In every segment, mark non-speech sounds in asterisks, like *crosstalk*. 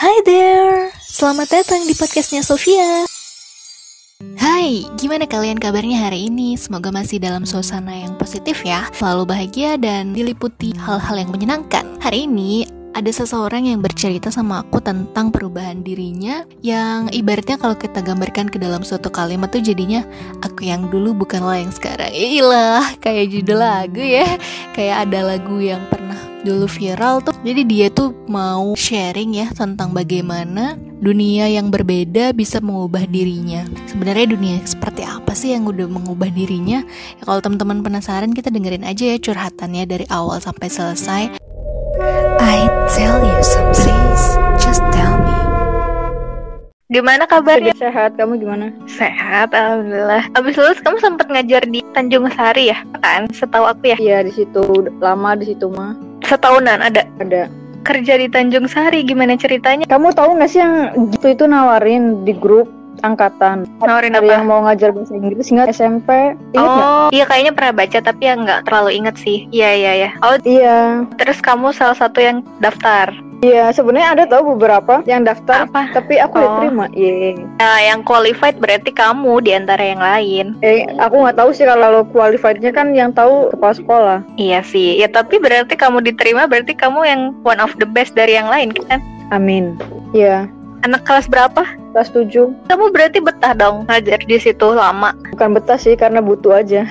Hi there, selamat datang di podcastnya Sofia. Hai, gimana kalian kabarnya hari ini? Semoga masih dalam suasana yang positif ya, selalu bahagia dan diliputi hal-hal yang menyenangkan. Hari ini ada seseorang yang bercerita sama aku tentang perubahan dirinya yang ibaratnya kalau kita gambarkan ke dalam suatu kalimat tuh jadinya aku yang dulu bukanlah yang sekarang. Iyalah, kayak judul lagu ya. Kayak ada lagu yang pernah dulu viral tuh. Jadi dia tuh mau sharing ya tentang bagaimana dunia yang berbeda bisa mengubah dirinya. Sebenarnya dunia seperti apa sih yang udah mengubah dirinya? Ya, kalau teman-teman penasaran kita dengerin aja ya curhatannya dari awal sampai selesai. I tell you some things, just tell me. Gimana kabarnya? Sehat, kamu gimana? Sehat, alhamdulillah. Abis lulus kamu sempat ngajar di Tanjung Sari ya? Kan, setahu aku ya. Iya, di situ lama di situ mah. Setahunan ada. Ada. Kerja di Tanjung Sari, gimana ceritanya? Kamu tahu nggak sih yang gitu itu nawarin di grup angkatan? Nawarin apa? yang mau ngajar bahasa Inggris nggak SMP? Ingat? Oh, iya kayaknya pernah baca tapi ya nggak terlalu inget sih. Iya iya ya. Oh, Iya, terus kamu salah satu yang daftar. iya. Sebenarnya ada tahu beberapa yang daftar, Apa? tapi aku Oh. diterima. Iya. Nah, yang qualified berarti kamu di antara yang lain. Eh, aku nggak tahu sih kalau qualified-nya kan yang tahu kepala sekolah. Iya sih. Ya tapi berarti kamu diterima berarti kamu yang one of the best dari yang lain kan? Amin. Iya. Anak kelas berapa? Kelas 7 Kamu berarti betah dong ngajar di situ lama. bukan betah sih karena butuh aja.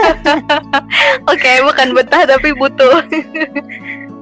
*laughs* Oke, bukan betah tapi butuh. *laughs*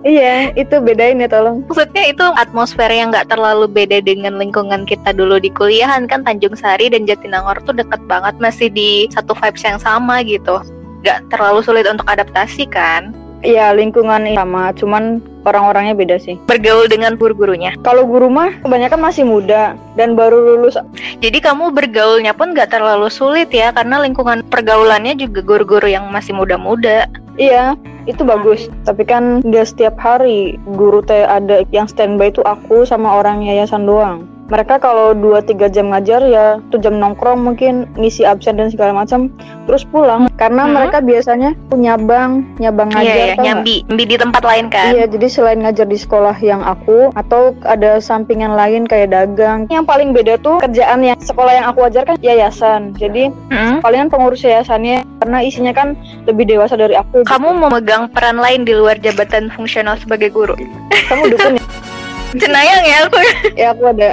Iya, itu bedain ya tolong. Maksudnya itu atmosfer yang nggak terlalu beda dengan lingkungan kita dulu di kuliahan kan Tanjung Sari dan Jatinangor tuh deket banget masih di satu vibes yang sama gitu. Nggak terlalu sulit untuk adaptasi kan. Iya, lingkungan sama, cuman orang-orangnya beda sih. Bergaul dengan guru-gurunya. Kalau guru mah kebanyakan masih muda dan baru lulus. Jadi kamu bergaulnya pun nggak terlalu sulit ya karena lingkungan pergaulannya juga guru-guru yang masih muda-muda. Iya, itu bagus. Tapi kan dia setiap hari guru teh ada yang standby itu aku sama orang yayasan doang. Mereka kalau 2-3 jam ngajar ya tuh jam nongkrong mungkin ngisi absen dan segala macam terus pulang karena Hmm. mereka biasanya punya nyabang nyabang ngajar Iya, ya, tau nggak? nyambi, nyambi di tempat lain kan. Iya, jadi selain ngajar di sekolah yang aku atau ada sampingan lain kayak dagang. Yang paling beda tuh kerjaan yang sekolah yang aku ajarkan yayasan. Jadi Hmm? palingan pengurus yayasannya karena isinya kan lebih dewasa dari aku. Kamu memegang peran lain di luar jabatan fungsional sebagai guru. kamu dukun ya? *laughs* Cenayang ya aku. ya aku ada.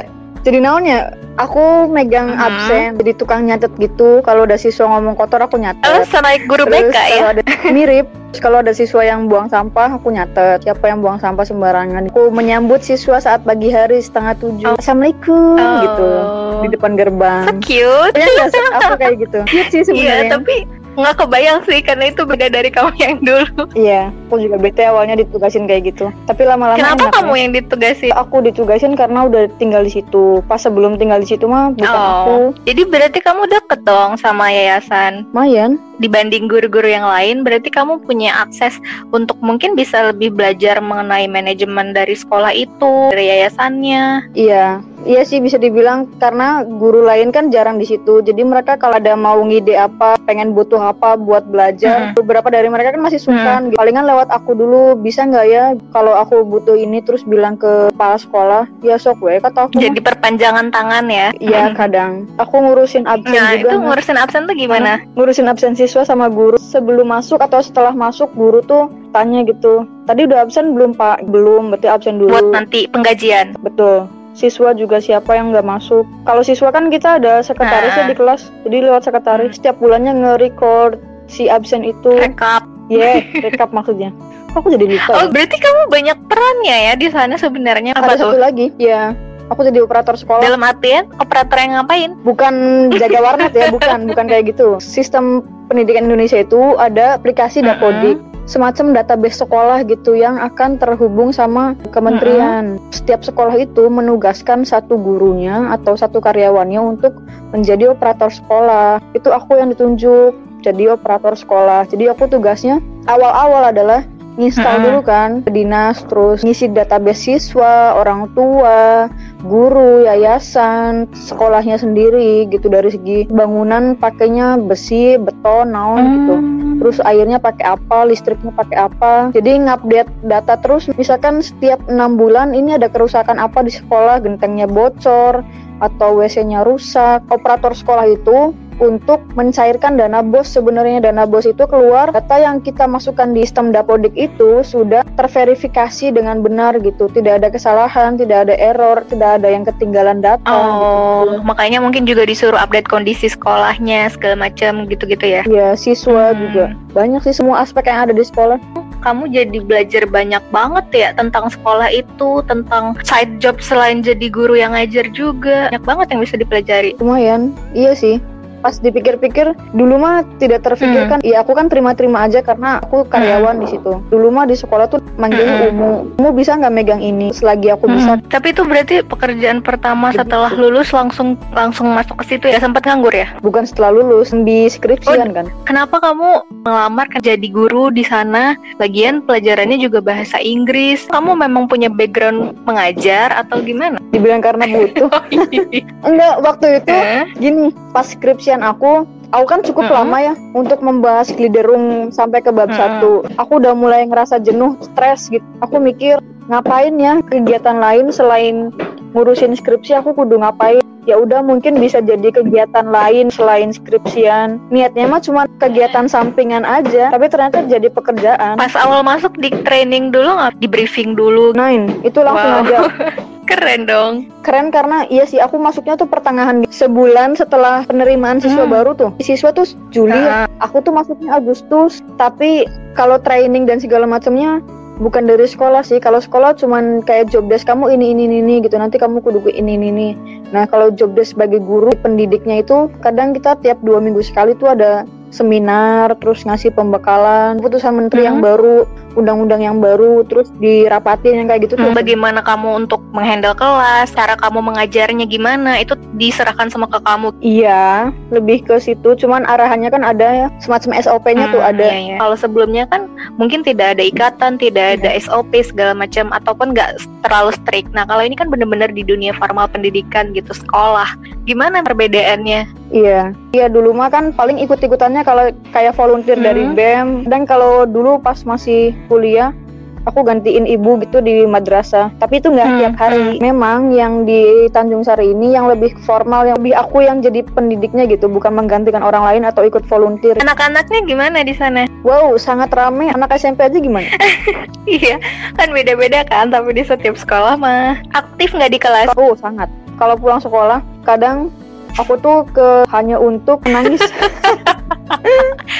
Jadi naonnya? Aku megang Mhm. absen, jadi tukang nyatet gitu. Kalau ada siswa ngomong kotor aku nyatet. Alasan naik guru Terus BK ya. kalau ada *laughs* mirip, Terus kalau ada siswa yang buang sampah, aku nyatet. Siapa yang buang sampah sembarangan. Aku menyambut siswa saat pagi hari setengah tujuh. Oh. Assalamualaikum Oh. gitu di depan So gerbang. cute. Iya nggak sih? aku kayak gitu. Cute sih Iya, sebenarnya. tapi nggak kebayang sih karena itu beda dari kamu yang dulu. Iya, aku juga bete awalnya ditugasin kayak gitu. Tapi lama-lama Kenapa enak kamu ya. yang ditugasin? Aku ditugasin karena udah tinggal di situ. Pas sebelum tinggal di situ mah bukan aku. Oh, jadi berarti kamu deket dong sama yayasan. Lumayan. Dibanding guru-guru yang lain, berarti kamu punya akses untuk mungkin bisa lebih belajar mengenai manajemen dari sekolah itu, dari yayasannya. Iya, iya sih bisa dibilang karena guru lain kan jarang di situ. Jadi mereka kalau ada mau ngide apa, pengen butuh apa buat belajar, beberapa dari mereka kan masih sungkan. Palingan lewat aku dulu bisa nggak ya? Kalau aku butuh ini terus bilang ke kepala sekolah, ya sok we kata aku. Jadi perpanjangan tangan ya. Iya kadang. Aku ngurusin absen Nah, juga. itu nah. ngurusin absen tuh gimana? ngurusin absen siswa sama guru sebelum masuk atau setelah masuk guru tuh tanya gitu tadi udah absen belum pak belum berarti absen dulu Buat nanti penggajian. betul siswa juga siapa yang nggak masuk kalau siswa kan kita ada sekretarisnya Ah. di kelas jadi lewat sekretaris setiap bulannya nge-record si absen itu Rekap. Yeah rekap maksudnya Kok aku jadi lupa Oh, ya? berarti kamu banyak perannya ya di sana sebenarnya. ada Apa satu tuh? lagi ya aku jadi operator sekolah Dalam artian operator yang ngapain? bukan jaga warnet ya bukan bukan kayak gitu sistem pendidikan Indonesia itu ada aplikasi. Dapodik semacam database sekolah gitu yang akan terhubung sama kementerian setiap sekolah itu menugaskan satu gurunya atau satu karyawannya untuk menjadi operator sekolah itu aku yang ditunjuk jadi operator sekolah jadi aku tugasnya awal-awal adalah nginstal Mm-mm. dulu kan ke dinas terus ngisi database siswa orang tua guru, yayasan, sekolahnya sendiri gitu dari segi bangunan pakainya besi, beton, naon gitu. Hmm. terus airnya pakai apa listriknya pakai apa jadi ngupdate data terus misalkan setiap enam bulan ini ada kerusakan apa di sekolah gentengnya bocor atau WC-nya rusak operator sekolah itu untuk mencairkan dana bos sebenarnya dana bos itu keluar data yang kita masukkan di sistem Dapodik itu sudah terverifikasi dengan benar gitu tidak ada kesalahan tidak ada error tidak ada yang ketinggalan data oh gitu. makanya mungkin juga disuruh update kondisi sekolahnya segala macam gitu-gitu ya ya siswa hmm. juga banyak sih semua aspek yang ada di sekolah kamu jadi belajar banyak banget ya tentang sekolah itu, tentang side job selain jadi guru yang ngajar juga. Banyak banget yang bisa dipelajari. Lumayan, iya sih pas dipikir-pikir dulu mah tidak terpikirkan hmm. ya aku kan terima-terima aja karena aku karyawan hmm. di situ. Dulu mah di sekolah tuh manggilnya hmm. umu. Umu bisa nggak megang ini? Selagi aku hmm. bisa tapi itu berarti pekerjaan pertama setelah lulus langsung langsung masuk ke situ ya? Sempat nganggur ya? Bukan setelah lulus di skripsian oh, kan. kenapa kamu melamar kan jadi guru di sana? Lagian pelajarannya juga bahasa Inggris. Kamu memang punya background mengajar atau gimana? Dibilang karena *laughs* butuh. oh, iya. enggak waktu itu eh? gini pas skripsi skripsian aku aku kan cukup mm -hmm. lama ya untuk membahas gliderung sampai ke bab mm -hmm. satu. Aku udah mulai ngerasa jenuh, stres gitu. Aku mikir ngapain ya kegiatan lain selain ngurusin skripsi aku kudu ngapain ya udah mungkin bisa jadi kegiatan lain selain skripsian niatnya mah cuma kegiatan sampingan aja tapi ternyata jadi pekerjaan pas awal masuk di training dulu nggak di briefing dulu Nine itu langsung wow. aja *laughs* Keren dong. Keren karena iya sih aku masuknya tuh pertengahan sebulan setelah penerimaan siswa hmm. baru tuh. Siswa tuh Juli, uh. aku tuh masuknya Agustus. Tapi kalau training dan segala macamnya bukan dari sekolah sih. Kalau sekolah cuman kayak job desk kamu ini ini ini gitu. Nanti kamu kudu ini ini ini. Nah kalau job desk sebagai guru pendidiknya itu kadang kita tiap dua minggu sekali tuh ada seminar, terus ngasih pembekalan, putusan menteri hmm. yang baru, undang-undang yang baru, terus dirapatin yang kayak gitu tuh. Hmm, bagaimana kamu untuk menghandle kelas, cara kamu mengajarnya gimana, itu diserahkan sama ke kamu. Iya, lebih ke situ. Cuman arahannya kan ada ya, semacam SOP-nya hmm, tuh ada. Iya, iya. Kalau sebelumnya kan mungkin tidak ada ikatan, tidak ada SOP segala macam, ataupun nggak terlalu strict. Nah kalau ini kan bener-bener di dunia formal pendidikan gitu, sekolah. Gimana perbedaannya? Iya, iya dulu mah kan paling ikut-ikutannya kalau kayak volunteer hmm. dari BEM dan kalau dulu pas masih kuliah aku gantiin ibu gitu di madrasah. Tapi itu nggak hmm, tiap hari. hmm. memang yang di Tanjung Sari ini yang lebih formal yang lebih aku yang jadi pendidiknya gitu bukan menggantikan orang lain atau ikut volunteer. Anak-anaknya gimana di sana? Wow sangat rame. Anak SMP aja gimana? *laughs* Iya kan beda-beda kan tapi di setiap sekolah mah aktif nggak di kelas? Oh sangat. Kalau pulang sekolah kadang aku tuh ke hanya untuk menangis *laughs*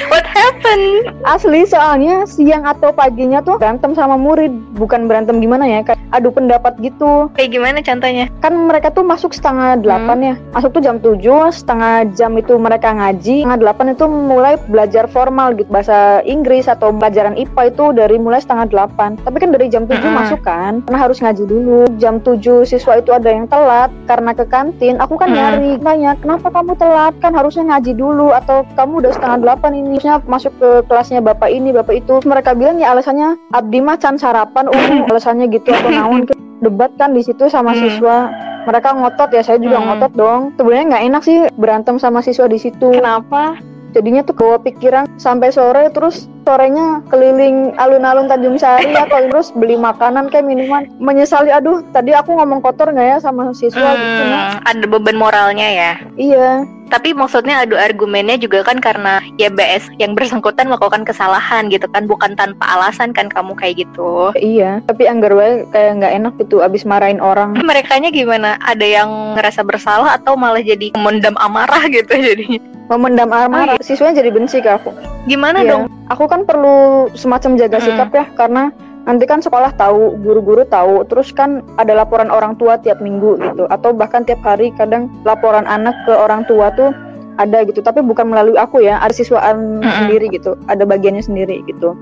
What happened? Asli soalnya siang atau paginya tuh berantem sama murid, bukan berantem gimana ya, kayak adu pendapat gitu. Kayak gimana contohnya? Kan mereka tuh masuk setengah delapan hmm. ya, masuk tuh jam tujuh, setengah jam itu mereka ngaji, setengah delapan itu mulai belajar formal gitu bahasa Inggris atau pelajaran IPA itu dari mulai setengah delapan. Tapi kan dari jam tujuh hmm. masuk kan, karena harus ngaji dulu. Jam tujuh siswa itu ada yang telat karena ke kantin. Aku kan hmm. nyari, kenapa kamu telat? Kan harusnya ngaji dulu atau kamu udah setengah delapan ini. Harusnya masuk ke kelasnya bapak ini bapak itu. Mereka bilang ya alasannya abdi macan sarapan umum *laughs* alasannya gitu atau naon debat kan di situ sama hmm. siswa. Mereka ngotot ya saya juga hmm. ngotot dong. Sebenarnya nggak enak sih berantem sama siswa di situ. Kenapa jadinya tuh bawa pikiran sampai sore terus sorenya keliling alun-alun Tanjung Sari atau terus beli makanan kayak minuman. Menyesali aduh tadi aku ngomong kotor nggak ya sama siswa hmm, gitu nah. ada beban moralnya ya? Iya. Tapi maksudnya adu argumennya juga kan karena ya BS yang bersangkutan melakukan kesalahan gitu kan bukan tanpa alasan kan kamu kayak gitu. Iya tapi anggar kayak nggak enak gitu abis marahin orang. *laughs* Mereka gimana? Ada yang ngerasa bersalah atau malah jadi memendam amarah gitu jadinya memendam amarah oh, iya. siswanya jadi benci ke aku gimana iya. dong aku kan perlu semacam jaga sikap ya karena nanti kan sekolah tahu, guru-guru tahu, terus kan ada laporan orang tua tiap minggu gitu, atau bahkan tiap hari kadang laporan anak ke orang tua tuh ada gitu, tapi bukan melalui aku ya, ada siswaan mm-hmm. sendiri gitu, ada bagiannya sendiri gitu.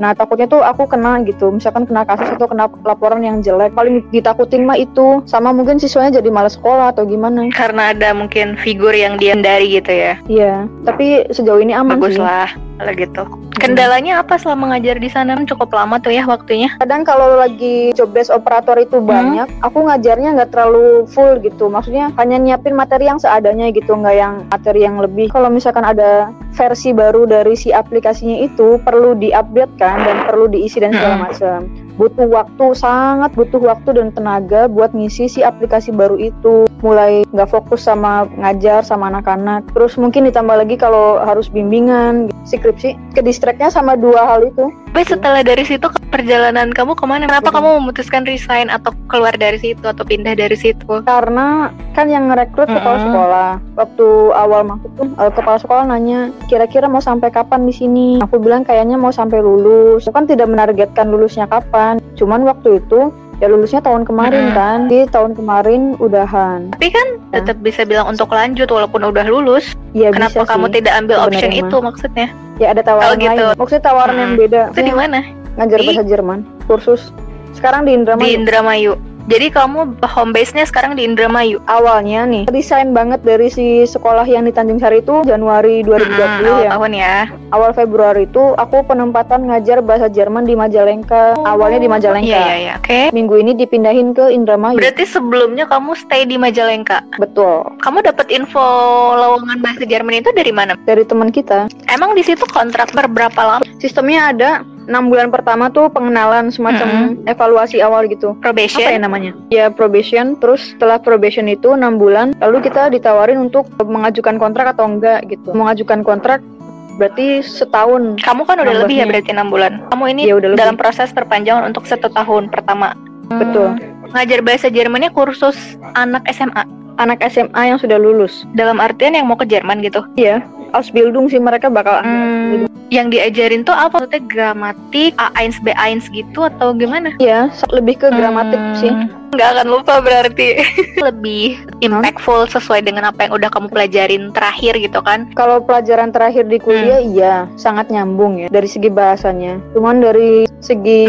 Nah takutnya tuh aku kena gitu, misalkan kena kasus atau kena laporan yang jelek, paling ditakutin mah itu, sama mungkin siswanya jadi malas sekolah atau gimana? Karena ada mungkin figur yang dia dari gitu ya? Iya, tapi sejauh ini aman Bagus sih. lah kalau gitu. Kendalanya apa selama ngajar di sana? Cukup lama tuh ya waktunya. kadang kalau lagi job desk operator itu banyak aku ngajarnya nggak terlalu full gitu maksudnya hanya nyiapin materi yang seadanya gitu nggak yang materi yang lebih kalau misalkan ada versi baru dari si aplikasinya itu perlu diupdate kan dan perlu diisi dan segala Mm-mm. macam butuh waktu sangat butuh waktu dan tenaga buat ngisi si aplikasi baru itu mulai nggak fokus sama ngajar sama anak-anak. Terus mungkin ditambah lagi kalau harus bimbingan skripsi ke distractnya sama dua hal itu. Tapi setelah dari situ perjalanan kamu ke mana? Kenapa kamu memutuskan resign atau keluar dari situ atau pindah dari situ? karena kan yang ngerekrut kepala Mm-mm. sekolah. Waktu awal masuk tuh eh, kepala sekolah nanya kira-kira mau sampai kapan di sini? Aku bilang kayaknya mau sampai lulus. Aku kan tidak menargetkan lulusnya kapan. Cuman waktu itu ya lulusnya tahun kemarin Mm-mm. kan di tahun kemarin udahan Tapi kan Ya. tetap bisa bilang untuk lanjut walaupun udah lulus. ya Kenapa bisa kamu sih tidak ambil option sebenarnya itu maksudnya? ya ada tawaran Oh, gitu. lain maksudnya tawaran Mm. yang beda Itu di Ya, mana? ngajar Di- bahasa Jerman kursus sekarang di Indramayu Di Indramayu. Jadi kamu home base-nya sekarang di Indramayu. awalnya nih desain banget dari si sekolah yang di Tanjung Sari itu Januari 2020 Mm-mm, awal ya tahun ya. awal Februari itu aku penempatan ngajar bahasa Jerman di Majalengka. Awalnya di Majalengka. Iya, iya, iya. Oke. Minggu ini dipindahin ke Indramayu. Berarti sebelumnya kamu stay di Majalengka. Betul. Kamu dapat info lowongan bahasa Jerman itu dari mana? Dari teman kita. Emang di situ kontrak berberapa lama? Sistemnya ada 6 bulan pertama tuh pengenalan semacam evaluasi awal gitu. Probation? Apa ya namanya? Ya probation. Terus setelah probation itu 6 bulan, lalu kita ditawarin untuk mengajukan kontrak atau enggak gitu. Mengajukan kontrak berarti setahun. Kamu kan udah lebih ya berarti enam bulan. Kamu ini Ya udah lebih. dalam proses perpanjangan untuk satu tahun pertama. Betul. Ngajar bahasa Jermannya kursus anak SMA. Anak SMA yang sudah lulus. Dalam artian yang mau ke Jerman gitu. Iya. Ausbildung sih mereka bakal Hmm, yang diajarin tuh apa? Maksudnya gramatik, A1, B1 gitu atau gimana? Iya, lebih ke gramatik Hmm, sih. Nggak akan lupa berarti. *laughs* Lebih impactful sesuai dengan apa yang udah kamu pelajarin terakhir gitu kan? Kalau pelajaran terakhir di kuliah iya sangat nyambung ya dari segi bahasanya. Cuman dari segi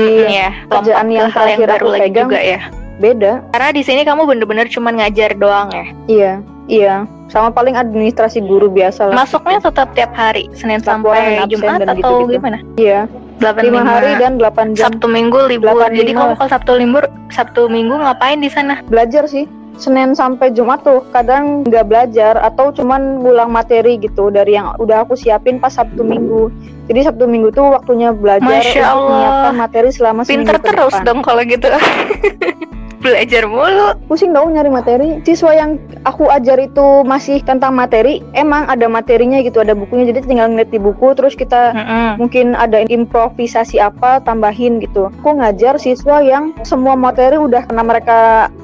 kerjaan lompat yang hal yang terakhir baru aku lagi pegang. juga ya. Beda. Karena di sini kamu bener-bener cuma ngajar doang ya. Iya, iya. Sama paling administrasi guru biasa lah. Masuknya tetap tiap hari, Senin sampai Jumat dan atau gitu-gitu. gimana? Iya, 8 lima hari dan 8 jam Sabtu Minggu libur. 85 Jadi kamu kalau Sabtu libur, Sabtu Minggu ngapain di sana? belajar sih. Senin sampai Jumat tuh kadang nggak belajar atau cuman ngulang materi gitu dari yang udah aku siapin pas Sabtu Minggu. Jadi Sabtu Minggu tuh waktunya belajar Masya untuk Allah. menyiapkan materi selama Pinter seminggu terus depan. dong kalau gitu. *laughs* Belajar mulu. pusing tau nyari materi. Siswa yang aku ajar itu masih tentang materi emang ada materinya gitu ada bukunya. Jadi tinggal ngeliat di buku terus kita mungkin ada improvisasi apa tambahin gitu. Aku ngajar siswa yang semua materi udah pernah mereka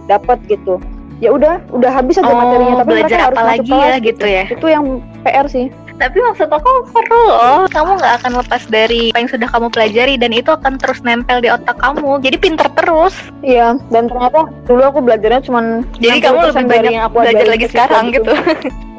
dapat gitu. Ya udah udah habis aja Oh, materinya tapi mereka belajar harus apa lagi kelas ya gitu ya. itu yang PR sih Tapi maksud aku seru loh. Kamu nggak akan lepas dari apa yang sudah kamu pelajari dan itu akan terus nempel di otak kamu. Jadi pinter terus. iya dan ternyata dulu aku belajarnya cuman Jadi 60% kamu lebih dari banyak yang aku belajar lagi sekarang gitu.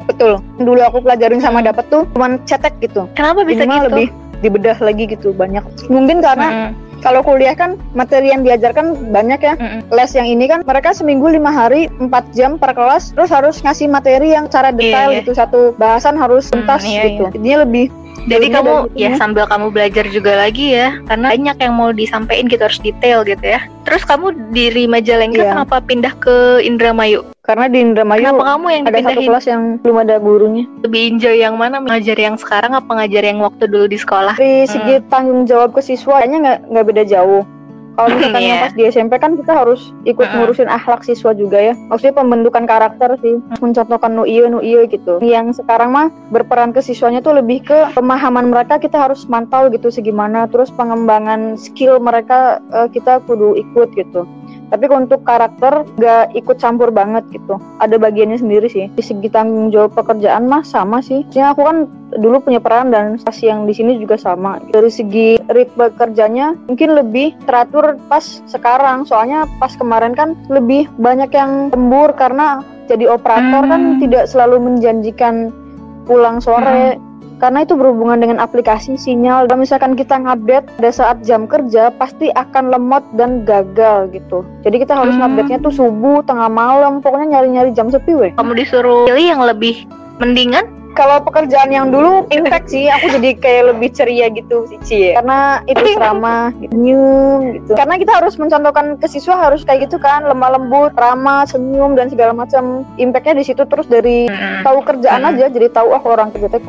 betul dulu aku pelajarin sama dapat tuh cuman cetek gitu Kenapa bisa Ini mah gitu? lebih dibedah lagi gitu banyak mungkin karena Mm-mm. Kalau kuliah kan materi yang diajarkan banyak ya Mm-mm. les yang ini kan mereka seminggu lima hari 4 jam per kelas terus harus ngasih materi yang cara detail iya. gitu satu bahasan harus Hmm, tuntas iya, gitu jadinya lebih Jadi ilmunya kamu ya sambil kamu belajar juga lagi ya, karena banyak yang mau disampaikan gitu harus detail gitu ya. Terus kamu di Majalengka Iya. kenapa pindah ke Indramayu? karena di Indramayu Kenapa kamu yang ada satu kelas yang belum ada gurunya Lebih enjoy yang mana? Ngajar yang sekarang apa ngajar yang waktu dulu di sekolah? dari segi tanggung jawab ke siswa kayaknya nggak nggak beda jauh kalau misalkan yang Iya. pas di SMP kan kita harus ikut Mm-mm. ngurusin akhlak siswa juga ya. Maksudnya pembentukan karakter sih. Mencontohkan nu iya nu iya gitu. Yang sekarang mah berperan ke siswanya tuh lebih ke pemahaman mereka kita harus mantau gitu segimana. Terus pengembangan skill mereka eh, kita kudu ikut gitu. Tapi untuk karakter nggak ikut campur banget gitu. Ada bagiannya sendiri sih. Di segi tanggung jawab pekerjaan mah sama sih. Maksudnya aku kan dulu punya peran dan stasi yang di sini juga sama. Dari segi ritme kerjanya mungkin lebih teratur pas sekarang. Soalnya pas kemarin kan lebih banyak yang lembur karena jadi operator kan Hmm. tidak selalu menjanjikan pulang sore. Karena itu berhubungan dengan aplikasi sinyal. Kalau misalkan kita ngupdate pada saat jam kerja pasti akan lemot dan gagal gitu. Jadi kita harus Hmm. ngupdate-nya tuh subuh tengah malam. Pokoknya nyari-nyari jam sepi weh. Kamu disuruh pilih yang lebih mendingan kalau pekerjaan yang dulu *laughs* impact sih. Aku jadi kayak lebih ceria gitu sih Cie. karena itu ramah gitu. senyum gitu. Karena kita harus mencontohkan ke siswa harus kayak gitu kan. Lemah lembut ramah senyum dan segala macam. Impactnya di situ terus dari tahu kerjaan aja. Jadi tahu ah orang kerja teh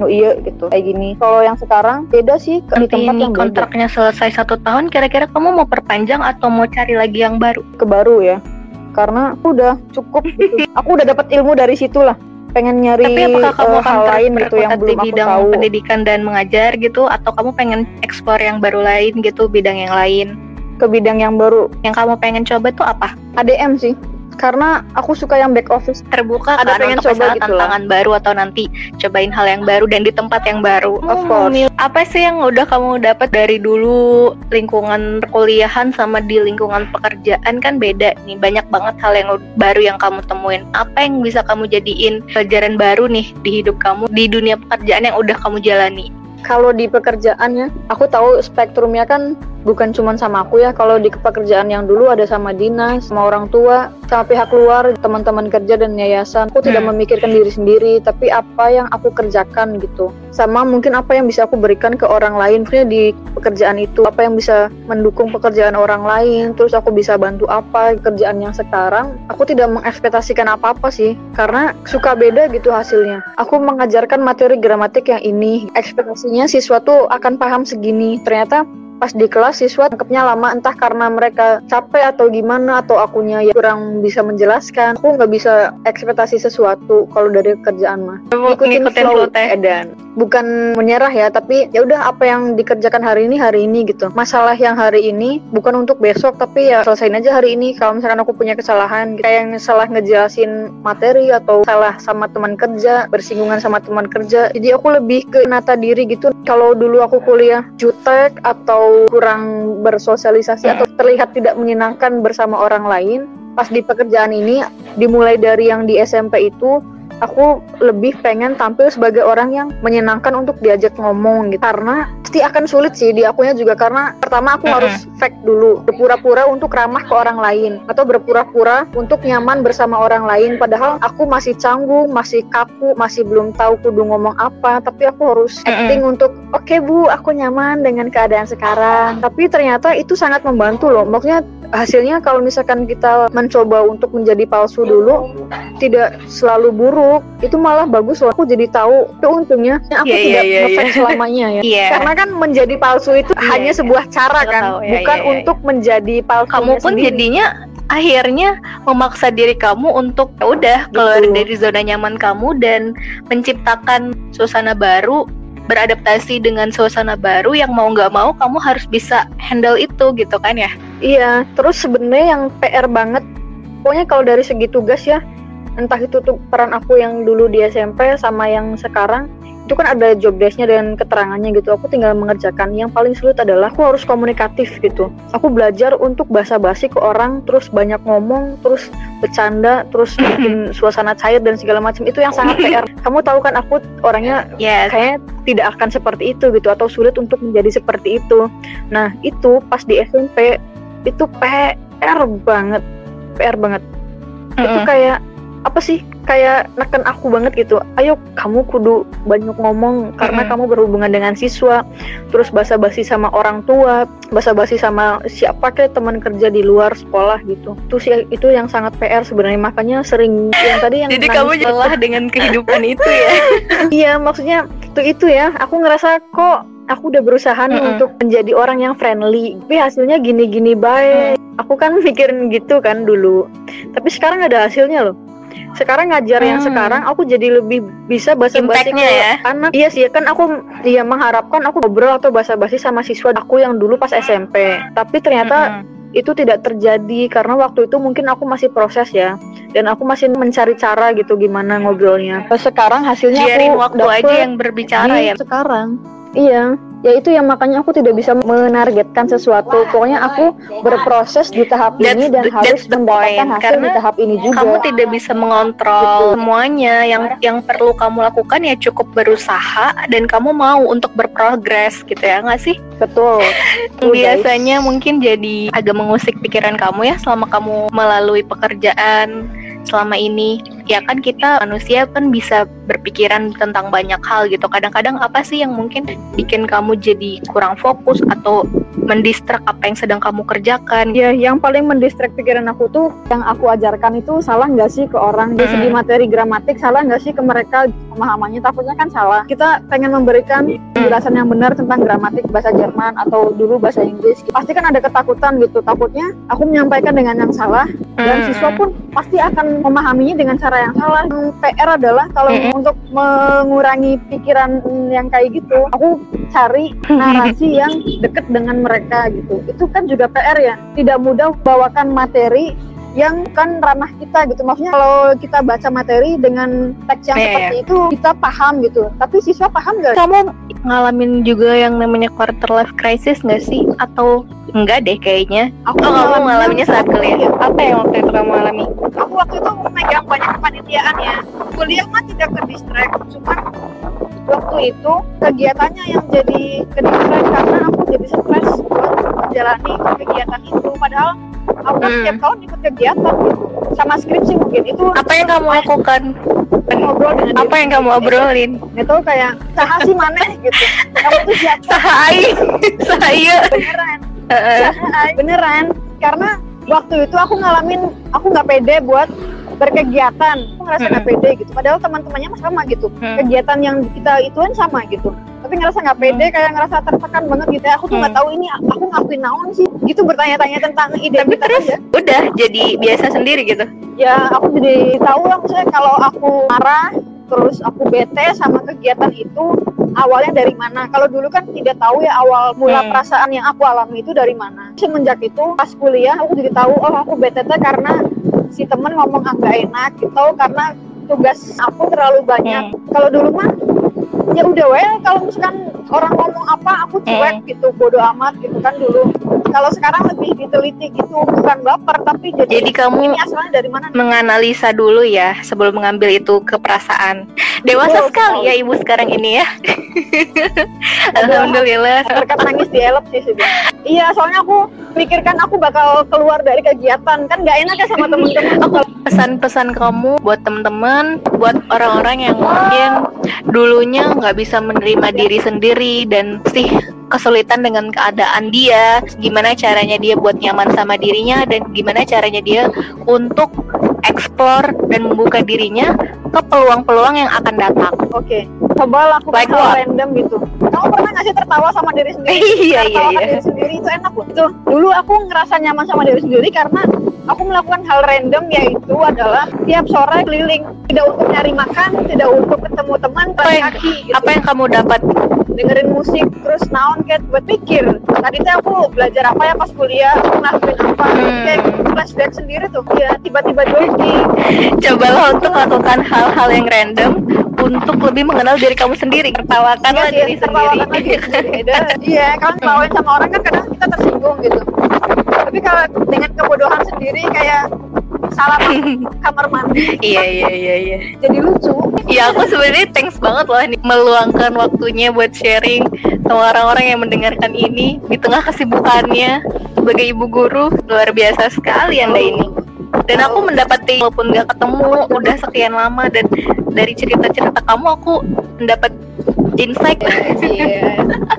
oh iya gitu. Kayak gini. Kalau yang sekarang beda sih ke di tempat yang kontraknya beda. selesai satu tahun kira-kira kamu mau perpanjang atau mau cari lagi yang baru? Ke baru ya. Karena aku udah cukup gitu. *laughs* aku udah dapat ilmu dari situ lah pengen nyari Tapi apakah kamu uh, hal lain gitu yang belum di bidang tahu. pendidikan dan mengajar gitu atau kamu pengen eksplor yang baru lain gitu bidang yang lain? Ke bidang yang baru. Yang kamu pengen coba tuh apa? ADM sih karena aku suka yang back office. Terbuka ada kan pengen untuk coba gitu tantangan lah. baru atau nanti cobain hal yang baru dan di tempat yang baru. Of course. apa sih yang udah kamu dapat dari dulu lingkungan perkuliahan sama di lingkungan pekerjaan? Kan beda nih banyak banget hal yang baru yang kamu temuin. Apa yang bisa kamu jadiin pelajaran baru nih di hidup kamu di dunia pekerjaan yang udah kamu jalani? Kalau di pekerjaannya aku tahu spektrumnya kan bukan cuma sama aku ya kalau di pekerjaan yang dulu ada sama dinas sama orang tua sama pihak luar teman-teman kerja dan yayasan. Aku tidak hmm. memikirkan diri sendiri tapi apa yang aku kerjakan gitu. Sama mungkin apa yang bisa aku berikan ke orang lain maksudnya di pekerjaan itu. Apa yang bisa mendukung pekerjaan orang lain terus aku bisa bantu apa kerjaan yang sekarang. Aku tidak mengekspektasikan apa-apa sih karena suka beda gitu hasilnya. Aku mengajarkan materi gramatik yang ini. Ekspektasinya siswa tuh akan paham segini. Ternyata pas di kelas siswa tangkapnya lama entah karena mereka capek atau gimana atau akunya ya kurang bisa menjelaskan. Aku nggak bisa ekspektasi sesuatu kalau dari kerjaan mah. Ikutin flow edan. Bukan menyerah ya tapi ya udah apa yang dikerjakan hari ini hari ini gitu. Masalah yang hari ini bukan untuk besok tapi ya selesain aja hari ini. Kalau misalkan aku punya kesalahan gitu. kayak yang salah ngejelasin materi atau salah sama teman kerja bersinggungan sama teman kerja. Jadi aku lebih ke nata diri gitu. Kalau dulu aku kuliah jutek atau kurang bersosialisasi atau terlihat tidak menyenangkan bersama orang lain pas di pekerjaan ini dimulai dari yang di SMP itu aku lebih pengen tampil sebagai orang yang menyenangkan untuk diajak ngomong gitu. Karena pasti akan sulit sih di akunya juga karena pertama aku harus fake dulu berpura-pura untuk ramah ke orang lain atau berpura-pura untuk nyaman bersama orang lain. Padahal aku masih canggung masih kaku masih belum tahu kudu ngomong apa. Tapi aku harus acting untuk oke okay, bu aku nyaman dengan keadaan sekarang. Tapi ternyata itu sangat membantu loh. Maksudnya hasilnya kalau misalkan kita mencoba untuk menjadi palsu dulu tidak selalu buruk itu malah bagus loh aku jadi tahu itu untungnya aku yeah, tidak yeah, yeah, yeah. selamanya ya *laughs* yeah. karena kan menjadi palsu itu yeah, hanya yeah. sebuah cara kan tahu, yeah, bukan yeah, yeah, untuk menjadi palsu kamu pun sendiri. jadinya akhirnya memaksa diri kamu untuk ya udah keluar dari zona nyaman kamu dan menciptakan suasana baru beradaptasi dengan suasana baru yang mau nggak mau kamu harus bisa handle itu gitu kan ya iya terus sebenarnya yang PR banget pokoknya kalau dari segi tugas ya entah itu tuh peran aku yang dulu di SMP sama yang sekarang itu kan ada job desknya dan keterangannya gitu. Aku tinggal mengerjakan. Yang paling sulit adalah aku harus komunikatif gitu. Aku belajar untuk basa-basi ke orang terus banyak ngomong terus bercanda terus *coughs* bikin suasana cair dan segala macam. Itu yang sangat PR kamu tahu kan aku orangnya yes. kayaknya tidak akan seperti itu gitu atau sulit untuk menjadi seperti itu. Nah itu pas di SMP itu PR banget. PR banget. Mm -hmm. itu kayak apa sih kayak neken aku banget gitu ayo kamu kudu banyak ngomong karena mm -hmm. kamu berhubungan dengan siswa terus basa-basi sama orang tua basa-basi sama siapa kayak teman kerja di luar sekolah gitu itu sih itu yang sangat PR sebenarnya makanya sering yang tadi yang jadi kamu lelah dengan kehidupan *laughs* itu ya iya maksudnya itu itu ya aku ngerasa kok aku udah berusaha nih mm -hmm. untuk menjadi orang yang friendly tapi hasilnya gini-gini baik mm. aku kan mikirin gitu kan dulu tapi sekarang ada hasilnya loh sekarang ngajar hmm. yang sekarang aku jadi lebih bisa basa-basi ke ya? anak iya sih kan aku dia mengharapkan aku ngobrol atau basa-basi sama siswa aku yang dulu pas SMP tapi ternyata hmm itu tidak terjadi karena waktu itu mungkin aku masih proses ya dan aku masih mencari cara gitu gimana ngobrolnya. Sekarang hasilnya Biarin aku waktu aja yang berbicara ya. Sekarang. Iya ya itu yang makanya aku tidak bisa menargetkan sesuatu. Pokoknya aku berproses di tahap that's ini dan the, harus mendapatkan hasil Karena di tahap ini juga. kamu tidak bisa mengontrol Betul. semuanya. Yang yang perlu kamu lakukan ya cukup berusaha dan kamu mau untuk berprogres gitu ya nggak sih? Betul. *laughs* Biasanya mungkin jadi agak mengusik pikiran kamu ya selama kamu melalui pekerjaan selama ini ya kan kita manusia kan bisa berpikiran tentang banyak hal gitu. Kadang-kadang apa sih yang mungkin bikin kamu jadi kurang fokus atau mendistrak apa yang sedang kamu kerjakan? Ya yang paling mendistrak pikiran aku tuh yang aku ajarkan itu salah nggak sih ke orang? Dari segi materi gramatik salah nggak sih ke mereka? Pemahamannya takutnya kan salah. Kita pengen memberikan penjelasan yang benar tentang gramatik bahasa Jerman atau dulu bahasa Inggris. Pasti kan ada ketakutan gitu. Takutnya aku menyampaikan dengan yang salah dan siswa pun pasti akan memahaminya dengan cara yang salah PR adalah kalau untuk mengurangi pikiran yang kayak gitu aku cari *laughs* narasi yang deket dengan mereka gitu. Itu kan juga PR ya. Tidak mudah bawakan materi yang kan ranah kita gitu. Maksudnya kalau kita baca materi dengan teks yang Yeah, seperti itu kita paham gitu. Tapi siswa paham nggak? Kamu ngalamin juga yang namanya quarter life crisis nggak sih? Atau enggak deh kayaknya? Aku oh kamu ngalaminnya saat kuliah? Iya. apa yang waktu itu kamu alami? Aku waktu itu memegang banyak kepanitiaan ya. Kuliah mah tidak ke distract cuman waktu itu kegiatannya yang jadi ke distract karena aku jadi stres buat menjalani kegiatan itu. Padahal aku kan Hmm. setiap tahun ikut kegiatan gitu sama skripsi mungkin. Itu apa yang kamu lakukan? ngobrol dengan apa yang kamu obrolin? Itu kayak saha sih maneh? gitu. Kamu tuh siapa? Sahai saya beneran. Sahai, beneran. Karena waktu itu aku ngalamin aku nggak pede buat berkegiatan. Aku ngerasa nggak pede gitu. Padahal teman-temannya mah sama gitu. Hmm. kegiatan yang kita ituan sama gitu. Tapi ngerasa nggak pede kayak ngerasa tertekan banget gitu. Ya aku tuh nggak Hmm. tahu ini aku ngakuin naon sih. Gitu bertanya-tanya tentang identitas terus? aja. udah jadi biasa sendiri gitu? Ya aku jadi tahu lah misalnya kalau aku marah terus aku bete sama kegiatan itu awalnya dari mana? Kalau dulu kan tidak tahu ya awal mula Hmm. perasaan yang aku alami itu dari mana. Semenjak itu pas kuliah aku jadi tahu oh aku bete karena si temen ngomong agak enak gitu. Karena tugas aku terlalu banyak. Hmm. kalau dulu mah ya udah weh kalau misalkan orang ngomong apa aku cuek gitu bodoh amat gitu kan dulu kalau sekarang lebih diteliti gitu bukan baper tapi jadi, Jadi kamu ini asalnya dari mana nih? menganalisa dulu ya sebelum mengambil itu ke perasaan. Dewasa Betul, sekali ya ibu sekarang ini ya. *laughs* Alhamdulillah. berkat nangis di elep sih sudah iya soalnya aku pikirkan aku bakal keluar dari kegiatan kan nggak enak ya sama temen-temen Aku pesan-pesan kamu buat teman-teman, buat orang-orang yang mungkin dulunya nggak bisa menerima diri sendiri dan sih kesulitan dengan keadaan dia, gimana caranya dia buat nyaman sama dirinya dan gimana caranya dia untuk explore dan membuka dirinya ke peluang-peluang yang akan datang. oke coba lakukan Like hal random gitu kamu pernah nggak sih tertawa sama diri sendiri *laughs* Iya, iya, iya. diri sendiri itu enak loh itu dulu aku ngerasa nyaman sama diri sendiri karena aku melakukan hal random yaitu adalah tiap sore keliling tidak untuk nyari makan tidak untuk ketemu teman Apa yang, kaki gitu. apa yang kamu dapat? Dengerin musik terus naon kayak buat pikir tadi tuh aku belajar apa ya pas kuliah aku ngelakuin apa Hmm. kayak flashback sendiri tuh ya tiba-tiba jogging Cobalah untuk melakukan hal-hal yang random untuk lebih mengenal diri kamu sendiri. Tertawakanlah Iya sih, diri tertawakan sendiri. lagi *laughs* sendiri. Iya kan ngelawan sama orang kan kadang kita tersinggung gitu tapi kalau dengan kebodohan sendiri kayak salah *laughs* kamar mandi Iya iya iya iya. jadi lucu Ya aku sebenarnya thanks banget loh nih meluangkan waktunya buat sharing sama orang-orang yang mendengarkan ini di tengah kesibukannya sebagai ibu guru luar biasa sekali anda ini. Dan aku mendapati walaupun nggak ketemu udah sekian lama dan dari cerita-cerita kamu aku mendapat insight. Iya. *laughs*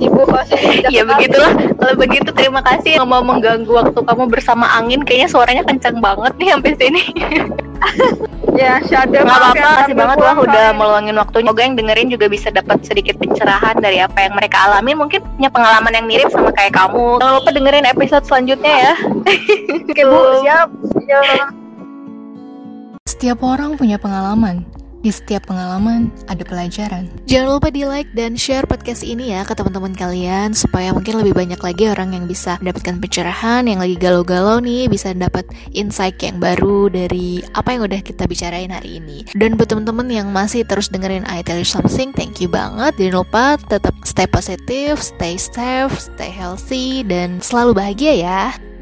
ibu pasti Ya begitulah. Kalau begitu terima kasih yang mau mengganggu waktu kamu bersama angin. Kayaknya suaranya kencang banget nih sampai sini. *laughs* ya shadow Nggak maaf apa-apa, ya, kasih banget lah udah meluangin waktunya. Semoga yang dengerin juga bisa dapat sedikit pencerahan dari apa yang mereka alami. Mungkin punya pengalaman yang mirip sama kayak kamu. Jangan lupa dengerin episode selanjutnya ya. oke bu siap ya Setiap orang punya pengalaman. Di setiap pengalaman ada pelajaran. Jangan lupa di like dan share podcast ini ya ke teman-teman kalian supaya mungkin lebih banyak lagi orang yang bisa mendapatkan pencerahan yang lagi galau-galau nih bisa dapat insight yang baru dari apa yang udah kita bicarain hari ini. Dan buat teman-teman yang masih terus dengerin I Tell You Something, thank you banget. Jangan lupa tetap stay positif, stay safe, stay healthy dan selalu bahagia ya.